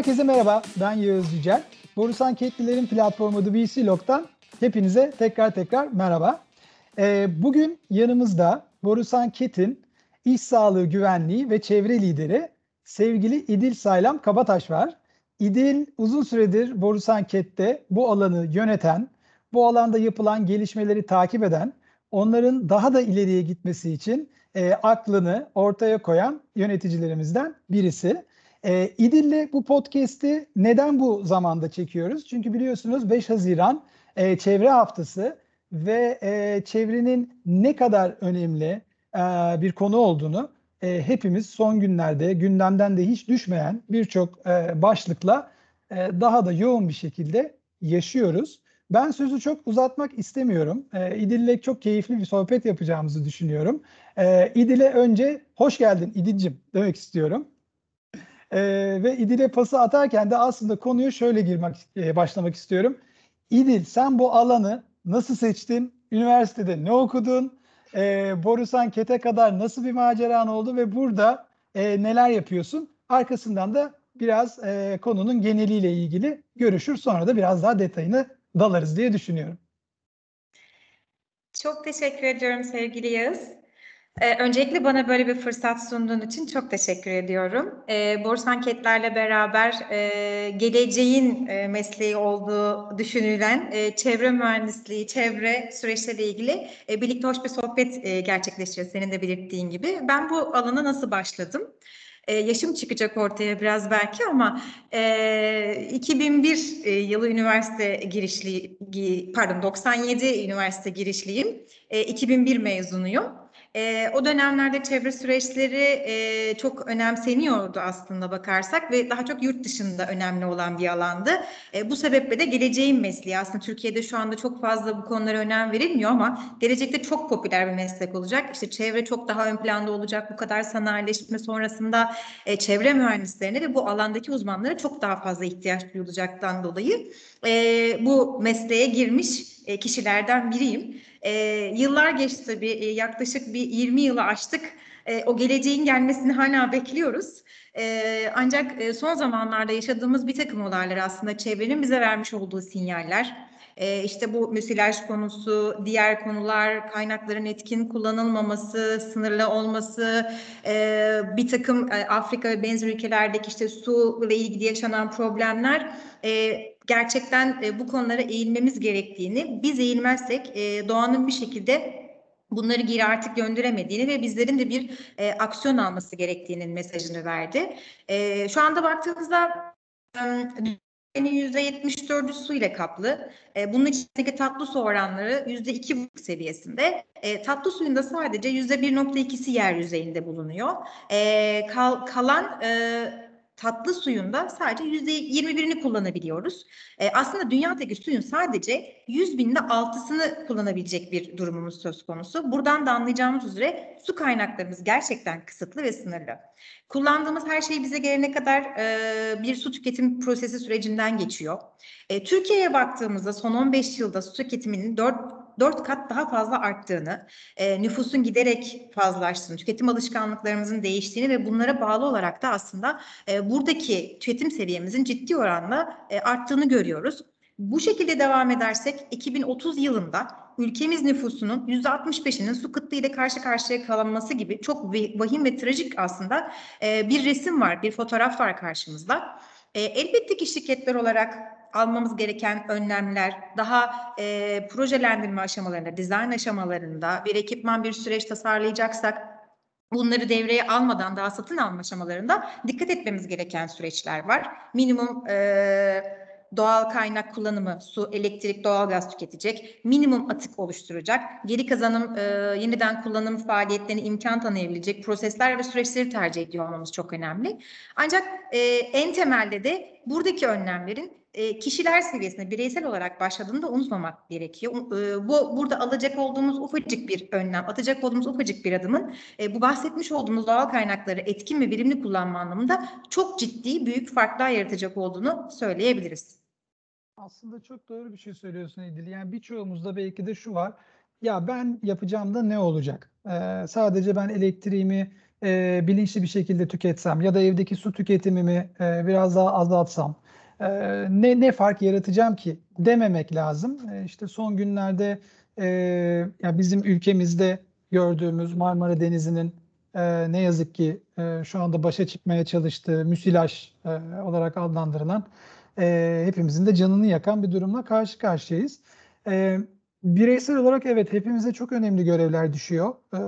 Herkese merhaba, ben Yağız Yücel. Borusan Ketlilerin platformu The Log'dan hepinize tekrar tekrar merhaba. Ee, bugün yanımızda Borusan Ket'in iş sağlığı güvenliği ve çevre lideri sevgili İdil Saylam Kabataş var. İdil uzun süredir Borusan Ket'te bu alanı yöneten, bu alanda yapılan gelişmeleri takip eden, onların daha da ileriye gitmesi için e, aklını ortaya koyan yöneticilerimizden birisi. E, İdil'le bu podcast'i neden bu zamanda çekiyoruz? Çünkü biliyorsunuz 5 Haziran e, Çevre Haftası ve e, çevrenin ne kadar önemli e, bir konu olduğunu e, hepimiz son günlerde gündemden de hiç düşmeyen birçok e, başlıkla e, daha da yoğun bir şekilde yaşıyoruz. Ben sözü çok uzatmak istemiyorum. E, İdil'le çok keyifli bir sohbet yapacağımızı düşünüyorum. E, İdil'e önce hoş geldin İdil'cim demek istiyorum. E, ve İdil'e pası atarken de aslında konuyu şöyle girmek e, başlamak istiyorum. İdil sen bu alanı nasıl seçtin? Üniversitede ne okudun? E, Borusan Kete kadar nasıl bir maceran oldu ve burada e, neler yapıyorsun? Arkasından da biraz e, konunun geneliyle ilgili görüşür. Sonra da biraz daha detayını dalarız diye düşünüyorum. Çok teşekkür ediyorum sevgili Yağız. Ee, öncelikle bana böyle bir fırsat sunduğun için çok teşekkür ediyorum. Ee, Borsa Anketler'le beraber e, geleceğin e, mesleği olduğu düşünülen e, çevre mühendisliği, çevre süreçleriyle ilgili e, birlikte hoş bir sohbet e, gerçekleştireceğiz senin de belirttiğin gibi. Ben bu alana nasıl başladım? E, yaşım çıkacak ortaya biraz belki ama e, 2001 e, yılı üniversite girişli, pardon 97 üniversite girişliyim. E, 2001 mezunuyum. E, o dönemlerde çevre süreçleri e, çok önemseniyordu aslında bakarsak ve daha çok yurt dışında önemli olan bir alandı. E, bu sebeple de geleceğin mesleği aslında Türkiye'de şu anda çok fazla bu konulara önem verilmiyor ama gelecekte çok popüler bir meslek olacak. İşte çevre çok daha ön planda olacak. Bu kadar sanayileşme sonrasında e, çevre mühendislerine ve bu alandaki uzmanlara çok daha fazla ihtiyaç duyulacaktan dolayı e, bu mesleğe girmiş e, kişilerden biriyim. E, yıllar geçti tabii e, yaklaşık bir 20 yılı aştık. E, o geleceğin gelmesini hala bekliyoruz. E, ancak e, son zamanlarda yaşadığımız bir takım olaylar aslında çevrenin bize vermiş olduğu sinyaller. E, işte bu müsilaj konusu, diğer konular, kaynakların etkin kullanılmaması, sınırlı olması, e, bir takım e, Afrika ve benzer ülkelerdeki işte su ile ilgili yaşanan problemler e, gerçekten e, bu konulara eğilmemiz gerektiğini, biz eğilmezsek e, doğanın bir şekilde bunları geri artık gönderemediğini ve bizlerin de bir e, aksiyon alması gerektiğinin mesajını verdi. Şu anda baktığımızda %74'ü su ile kaplı. E, bunun içindeki tatlı su oranları %2,5 seviyesinde. E, tatlı suyun da sadece %1,2'si yer yüzeyinde bulunuyor. E, kal, kalan e, tatlı suyunda sadece yüzde 21'ini kullanabiliyoruz. E, aslında dünyadaki suyun sadece 100 binde altısını kullanabilecek bir durumumuz söz konusu. Buradan da anlayacağımız üzere su kaynaklarımız gerçekten kısıtlı ve sınırlı. Kullandığımız her şey bize gelene kadar e, bir su tüketim prosesi sürecinden geçiyor. E, Türkiye'ye baktığımızda son 15 yılda su tüketiminin 4 dört kat daha fazla arttığını, e, nüfusun giderek fazlaştığını, tüketim alışkanlıklarımızın değiştiğini ve bunlara bağlı olarak da aslında e, buradaki tüketim seviyemizin ciddi oranla e, arttığını görüyoruz. Bu şekilde devam edersek 2030 yılında ülkemiz nüfusunun %65'inin su kıtlığı ile karşı karşıya kalınması gibi çok vahim ve trajik aslında e, bir resim var, bir fotoğraf var karşımızda. E, elbette ki şirketler olarak almamız gereken önlemler daha e, projelendirme aşamalarında, dizayn aşamalarında bir ekipman bir süreç tasarlayacaksak bunları devreye almadan daha satın alma aşamalarında dikkat etmemiz gereken süreçler var. Minimum e, doğal kaynak kullanımı, su, elektrik, doğalgaz tüketecek, minimum atık oluşturacak, geri kazanım, e, yeniden kullanım faaliyetlerine imkan tanıyabilecek prosesler ve süreçleri tercih ediyor olmamız çok önemli. Ancak e, en temelde de buradaki önlemlerin e, kişiler seviyesinde bireysel olarak başladığını da unutmamak gerekiyor. E, bu burada alacak olduğumuz ufacık bir önlem, atacak olduğumuz ufacık bir adımın e, bu bahsetmiş olduğumuz doğal kaynakları etkin ve verimli kullanma anlamında çok ciddi büyük farklar yaratacak olduğunu söyleyebiliriz. Aslında çok doğru bir şey söylüyorsun İdil. Yani birçoğumuzda belki de şu var. Ya ben yapacağım da ne olacak? Ee, sadece ben elektriğimi e, bilinçli bir şekilde tüketsem ya da evdeki su tüketimimi e, biraz daha azaltsam e, ne ne fark yaratacağım ki dememek lazım. E, işte son günlerde e, ya bizim ülkemizde gördüğümüz Marmara Denizi'nin e, ne yazık ki e, şu anda başa çıkmaya çalıştığı müsilaj e, olarak adlandırılan e, hepimizin de canını yakan bir durumla karşı karşıyayız. E, bireysel olarak evet hepimize çok önemli görevler düşüyor. E,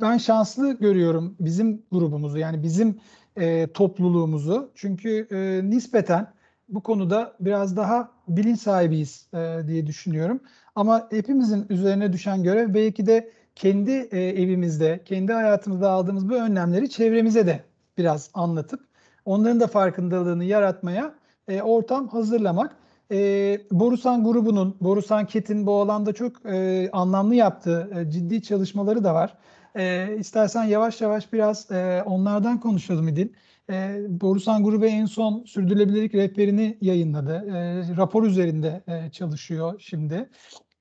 ben şanslı görüyorum bizim grubumuzu yani bizim e, topluluğumuzu. Çünkü e, nispeten bu konuda biraz daha bilinç sahibiyiz e, diye düşünüyorum. Ama hepimizin üzerine düşen görev belki de kendi e, evimizde, kendi hayatımızda aldığımız bu önlemleri çevremize de biraz anlatıp onların da farkındalığını yaratmaya e, ortam hazırlamak. E, Borusan grubunun, Borusan Ket'in bu alanda çok e, anlamlı yaptığı e, ciddi çalışmaları da var. E, istersen yavaş yavaş biraz e, onlardan konuşalım İdil. E, Borusan grubu en son sürdürülebilirlik rehberini yayınladı. E, rapor üzerinde e, çalışıyor şimdi.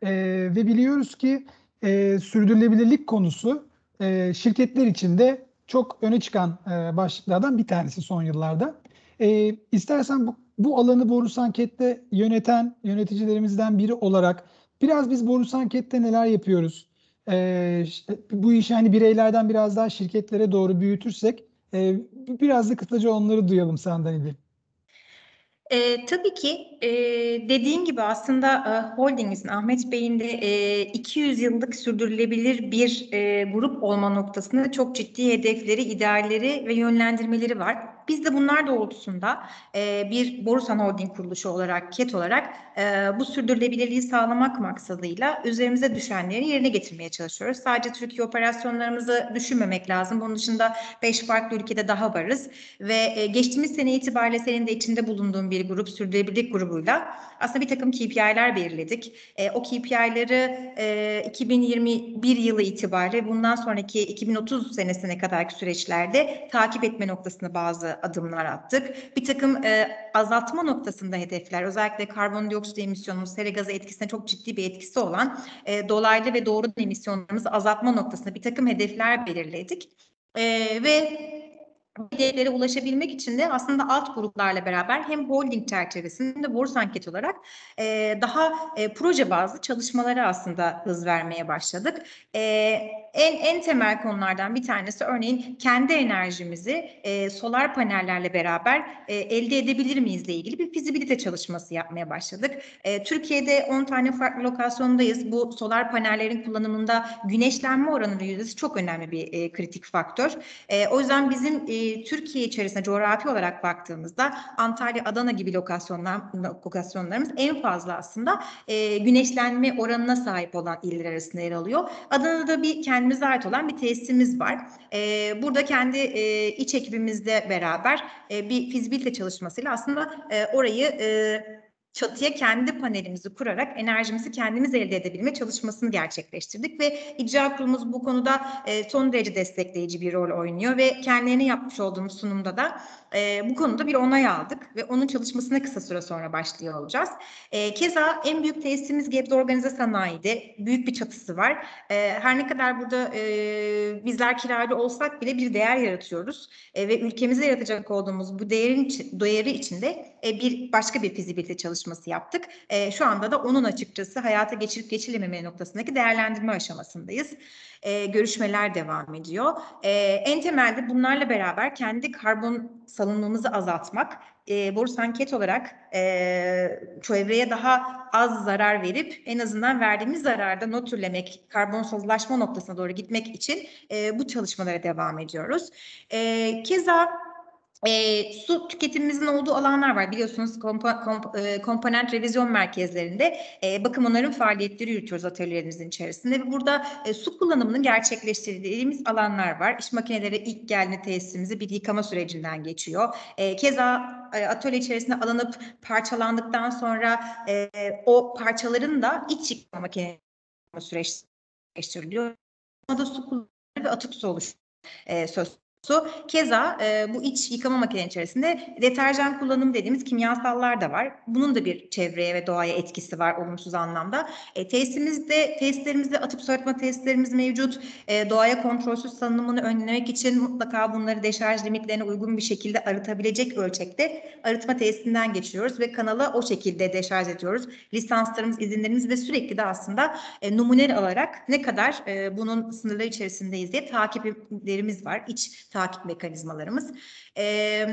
E, ve biliyoruz ki e, sürdürülebilirlik konusu e, şirketler içinde çok öne çıkan e, başlıklardan bir tanesi son yıllarda. E, istersen bu, bu alanı Borusan Ket'te yöneten yöneticilerimizden biri olarak biraz biz Borusan Ket'te neler yapıyoruz? E, işte bu işi hani bireylerden biraz daha şirketlere doğru büyütürsek e, biraz da kısaca onları duyalım senden İdil. E, tabii ki e, dediğin gibi aslında e, holdingimizin Ahmet Bey'in de e, 200 yıllık sürdürülebilir bir e, grup olma noktasında çok ciddi hedefleri, idealleri ve yönlendirmeleri var. Biz de bunlar doğrultusunda e, bir Borusan Holding kuruluşu olarak, KET olarak e, bu sürdürülebilirliği sağlamak maksadıyla üzerimize düşenleri yerine getirmeye çalışıyoruz. Sadece Türkiye operasyonlarımızı düşünmemek lazım. Bunun dışında beş farklı ülkede daha varız ve e, geçtiğimiz sene itibariyle senin de içinde bulunduğun bir grup, sürdürülebilirlik grubuyla aslında bir takım KPI'ler belirledik. E, o KPI'leri e, 2021 yılı itibariyle bundan sonraki 2030 senesine kadarki süreçlerde takip etme noktasında bazı adımlar attık. Bir takım e, azaltma noktasında hedefler, özellikle karbondioksit emisyonumuz, sera gazı etkisine çok ciddi bir etkisi olan e, dolaylı ve doğru emisyonlarımızı azaltma noktasında bir takım hedefler belirledik. E, ve hedeflere ulaşabilmek için de aslında alt gruplarla beraber hem holding çerçevesinde hem de borsa anket olarak e, daha e, proje bazlı çalışmalara aslında hız vermeye başladık. E, en en temel konulardan bir tanesi örneğin kendi enerjimizi e, solar panellerle beraber e, elde edebilir miyiz ile ilgili bir fizibilite çalışması yapmaya başladık. E, Türkiye'de 10 tane farklı lokasyondayız. Bu solar panellerin kullanımında güneşlenme oranı yüzdesi çok önemli bir e, kritik faktör. E, o yüzden bizim e, Türkiye içerisinde coğrafi olarak baktığımızda Antalya, Adana gibi lokasyonlar, lokasyonlarımız en fazla aslında e, güneşlenme oranına sahip olan iller arasında yer alıyor. Adana'da bir kendimize ait olan bir tesisimiz var. E, burada kendi e, iç ekibimizle beraber e, bir fizibilite çalışmasıyla aslında e, orayı e, çatıya kendi panelimizi kurarak enerjimizi kendimiz elde edebilme çalışmasını gerçekleştirdik ve icra kurulumuz bu konuda e, son derece destekleyici bir rol oynuyor ve kendilerine yapmış olduğumuz sunumda da e, bu konuda bir onay aldık ve onun çalışmasına kısa süre sonra başlıyor olacağız. E, keza en büyük tesisimiz Gebze Organize Sanayi'de büyük bir çatısı var. E, her ne kadar burada e, bizler kiracı olsak bile bir değer yaratıyoruz e, ve ülkemize yaratacak olduğumuz bu değerin değeri içinde e, bir başka bir fizibilite çalışması yaptık. E, şu anda da onun açıkçası hayata geçirip geçilememe noktasındaki değerlendirme aşamasındayız. E, görüşmeler devam ediyor. E, en temelde bunlarla beraber kendi karbon salınmamızı azaltmak, e, borsa anket olarak çevreye daha az zarar verip en azından verdiğimiz zararda nötrlemek, karbonsuzlaşma noktasına doğru gitmek için bu çalışmalara devam ediyoruz. Keza e, su tüketimimizin olduğu alanlar var. Biliyorsunuz kompa, komp, e, komponent revizyon merkezlerinde e, bakım onarım faaliyetleri yürütüyoruz atölyelerimizin içerisinde. Ve burada e, su kullanımının gerçekleştirdiğimiz alanlar var. İş makineleri ilk geldiğinde tesisimizi bir yıkama sürecinden geçiyor. E, keza e, atölye içerisinde alınıp parçalandıktan sonra e, o parçaların da iç yıkama makinesi süreç geçiriliyor. Burada su kullanımı ve atık su oluşuyor e, söz Keza e, bu iç yıkama makinenin içerisinde deterjan kullanımı dediğimiz kimyasallar da var. Bunun da bir çevreye ve doğaya etkisi var olumsuz anlamda. E, tesisimizde, tesislerimizde atık soğutma tesislerimiz mevcut. E, doğaya kontrolsüz salınımını önlemek için mutlaka bunları deşarj limitlerine uygun bir şekilde arıtabilecek ölçekte arıtma tesisinden geçiyoruz ve kanala o şekilde deşarj ediyoruz. Lisanslarımız, izinlerimiz ve sürekli de aslında e, numune alarak ne kadar e, bunun sınırları içerisindeyiz diye takiplerimiz var. İç takip mekanizmalarımız. E,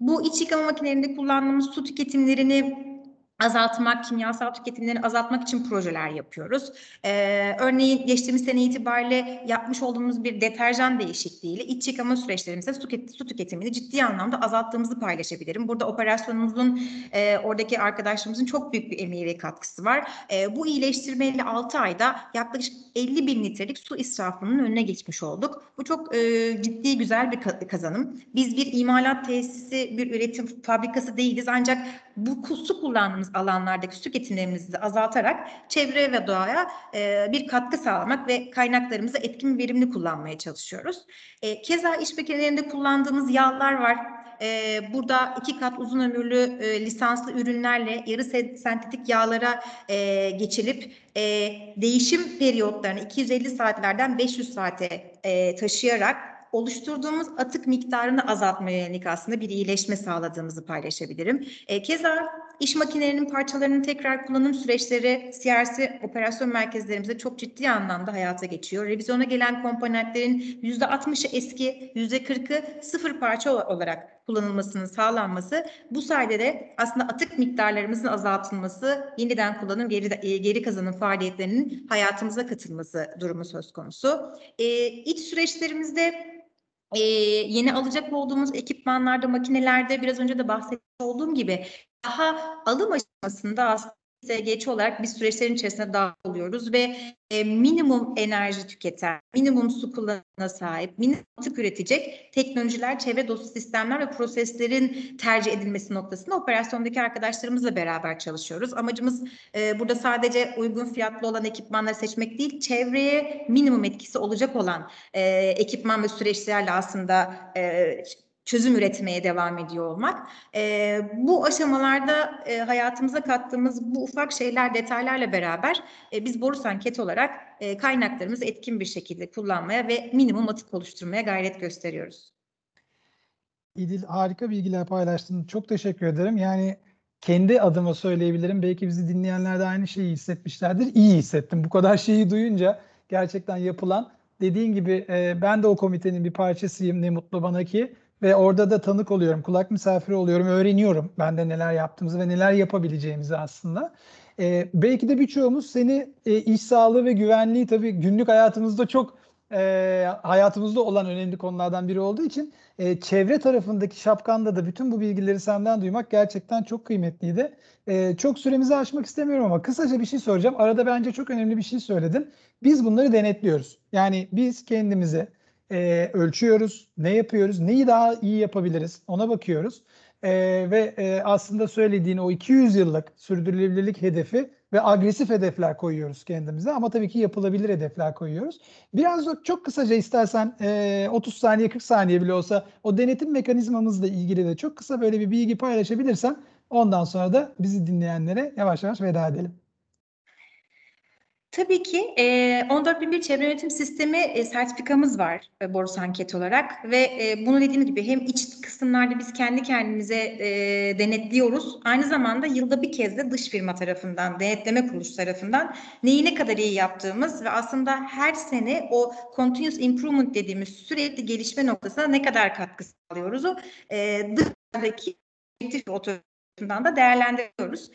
bu iç yıkama makinelerinde kullandığımız su tüketimlerini azaltmak, kimyasal tüketimlerini azaltmak için projeler yapıyoruz. Ee, örneğin geçtiğimiz sene itibariyle yapmış olduğumuz bir deterjan değişikliğiyle iç yıkama süreçlerimizde su, su tüketimini ciddi anlamda azalttığımızı paylaşabilirim. Burada operasyonumuzun, e, oradaki arkadaşlarımızın çok büyük bir emeği ve katkısı var. E, bu iyileştirmeyle 6 ayda yaklaşık 50 bin litrelik su israfının önüne geçmiş olduk. Bu çok e, ciddi güzel bir kazanım. Biz bir imalat tesisi, bir üretim fabrikası değiliz ancak bu su kullandığımız alanlardaki su tüketimlerimizi de azaltarak çevre ve doğaya e, bir katkı sağlamak ve kaynaklarımızı etkin ve verimli kullanmaya çalışıyoruz. E, keza iş makinelerinde kullandığımız yağlar var. E, burada iki kat uzun ömürlü e, lisanslı ürünlerle yarı sentetik yağlara e, geçilip e, değişim periyotlarını 250 saatlerden 500 saate e, taşıyarak oluşturduğumuz atık miktarını azaltmaya yönelik aslında bir iyileşme sağladığımızı paylaşabilirim. E, keza iş makinelerinin parçalarının tekrar kullanım süreçleri CRC operasyon merkezlerimizde çok ciddi anlamda hayata geçiyor. Revizyona gelen komponentlerin %60'ı eski, %40'ı sıfır parça olarak kullanılmasının sağlanması bu sayede de aslında atık miktarlarımızın azaltılması, yeniden kullanım geri, geri kazanım faaliyetlerinin hayatımıza katılması durumu söz konusu. E, iç süreçlerimizde e, yeni alacak olduğumuz ekipmanlarda, makinelerde biraz önce de bahsetmiş olduğum gibi daha alım aşamasında aslında geç olarak biz süreçlerin içerisinde dahil oluyoruz ve e, minimum enerji tüketen, minimum su kullanımına sahip, minimum atık üretecek teknolojiler, çevre dostu sistemler ve proseslerin tercih edilmesi noktasında operasyondaki arkadaşlarımızla beraber çalışıyoruz. Amacımız e, burada sadece uygun fiyatlı olan ekipmanları seçmek değil, çevreye minimum etkisi olacak olan e, ekipman ve süreçlerle aslında e, çözüm üretmeye devam ediyor olmak. E, bu aşamalarda e, hayatımıza kattığımız bu ufak şeyler, detaylarla beraber e, biz Borusan Ket olarak e, kaynaklarımızı etkin bir şekilde kullanmaya ve minimum atık oluşturmaya gayret gösteriyoruz. İdil harika bilgiler paylaştın. Çok teşekkür ederim. Yani kendi adıma söyleyebilirim. Belki bizi dinleyenler de aynı şeyi hissetmişlerdir. İyi hissettim. Bu kadar şeyi duyunca gerçekten yapılan dediğin gibi e, ben de o komitenin bir parçasıyım. Ne mutlu bana ki ve orada da tanık oluyorum, kulak misafiri oluyorum, öğreniyorum ben de neler yaptığımızı ve neler yapabileceğimizi aslında. E, belki de birçoğumuz seni e, iş sağlığı ve güvenliği tabii günlük hayatımızda çok e, hayatımızda olan önemli konulardan biri olduğu için e, çevre tarafındaki şapkanda da bütün bu bilgileri senden duymak gerçekten çok kıymetliydi. E, çok süremizi aşmak istemiyorum ama kısaca bir şey soracağım. Arada bence çok önemli bir şey söyledin. Biz bunları denetliyoruz. Yani biz kendimize e, ölçüyoruz, ne yapıyoruz, neyi daha iyi yapabiliriz ona bakıyoruz. E, ve e, aslında söylediğin o 200 yıllık sürdürülebilirlik hedefi ve agresif hedefler koyuyoruz kendimize ama tabii ki yapılabilir hedefler koyuyoruz. Biraz da çok kısaca istersen e, 30 saniye 40 saniye bile olsa o denetim mekanizmamızla ilgili de çok kısa böyle bir bilgi paylaşabilirsen ondan sonra da bizi dinleyenlere yavaş yavaş veda edelim. Tabii ki e, 14001 çevre yönetim sistemi e, sertifikamız var e, Borusan Anket olarak ve e, bunu dediğim gibi hem iç kısımlarda biz kendi kendimize e, denetliyoruz. Aynı zamanda yılda bir kez de dış firma tarafından, denetleme kuruluş tarafından neyi ne kadar iyi yaptığımız ve aslında her sene o continuous improvement dediğimiz sürekli gelişme noktasına ne kadar katkı sağlıyoruz o e, dışarıdaki otoritelerden da değerlendiriyoruz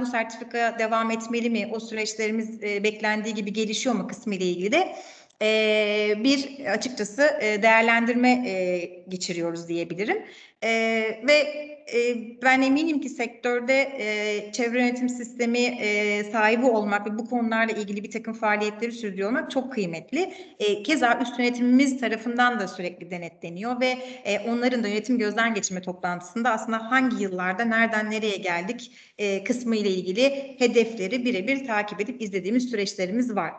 bu sertifika devam etmeli mi? O süreçlerimiz e, beklendiği gibi gelişiyor mu kısmı ile ilgili de e, bir açıkçası e, değerlendirme e, geçiriyoruz diyebilirim. E, ve e, ben eminim ki sektörde e, çevre yönetim sistemi e, sahibi olmak ve bu konularla ilgili bir takım faaliyetleri sürdürüyor olmak çok kıymetli. E, keza üst yönetimimiz tarafından da sürekli denetleniyor ve e, onların da yönetim gözden geçirme toplantısında aslında hangi yıllarda nereden nereye geldik e, kısmı ile ilgili hedefleri birebir takip edip izlediğimiz süreçlerimiz var.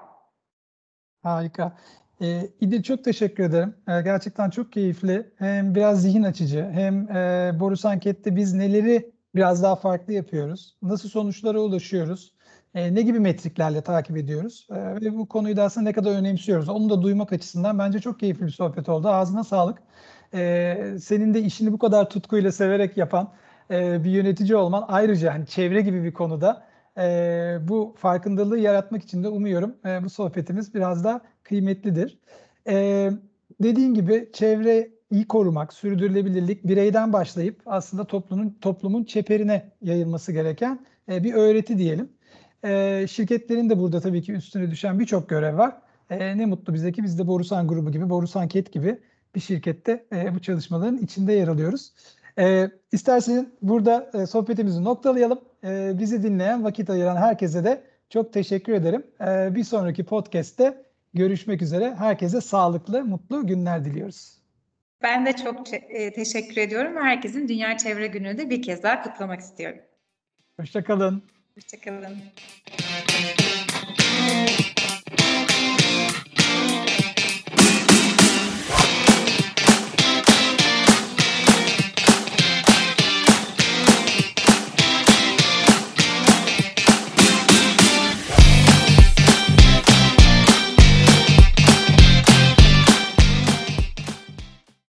Harika. E, İdil çok teşekkür ederim. E, gerçekten çok keyifli. Hem biraz zihin açıcı hem e, Borusan Anket'te biz neleri biraz daha farklı yapıyoruz? Nasıl sonuçlara ulaşıyoruz? E, ne gibi metriklerle takip ediyoruz? E, ve bu konuyu da aslında ne kadar önemsiyoruz? Onu da duymak açısından bence çok keyifli bir sohbet oldu. Ağzına sağlık. E, senin de işini bu kadar tutkuyla severek yapan e, bir yönetici olman ayrıca hani çevre gibi bir konuda e, bu farkındalığı yaratmak için de umuyorum e, bu sohbetimiz biraz da kıymetlidir. E, dediğin gibi çevreyi korumak, sürdürülebilirlik bireyden başlayıp aslında toplumun toplumun çeperine yayılması gereken e, bir öğreti diyelim. E, şirketlerin de burada tabii ki üstüne düşen birçok görev var. E, ne mutlu bize ki biz de Borusan grubu gibi, Borusan Ket gibi bir şirkette e, bu çalışmaların içinde yer alıyoruz. E, isterseniz burada e, sohbetimizi noktalayalım. E, bizi dinleyen, vakit ayıran herkese de çok teşekkür ederim. E, bir sonraki podcast'te görüşmek üzere. Herkese sağlıklı, mutlu günler diliyoruz. Ben de çok e, teşekkür ediyorum. Herkesin Dünya Çevre Günü'nü de bir kez daha kutlamak istiyorum. Hoşçakalın. Hoşçakalın.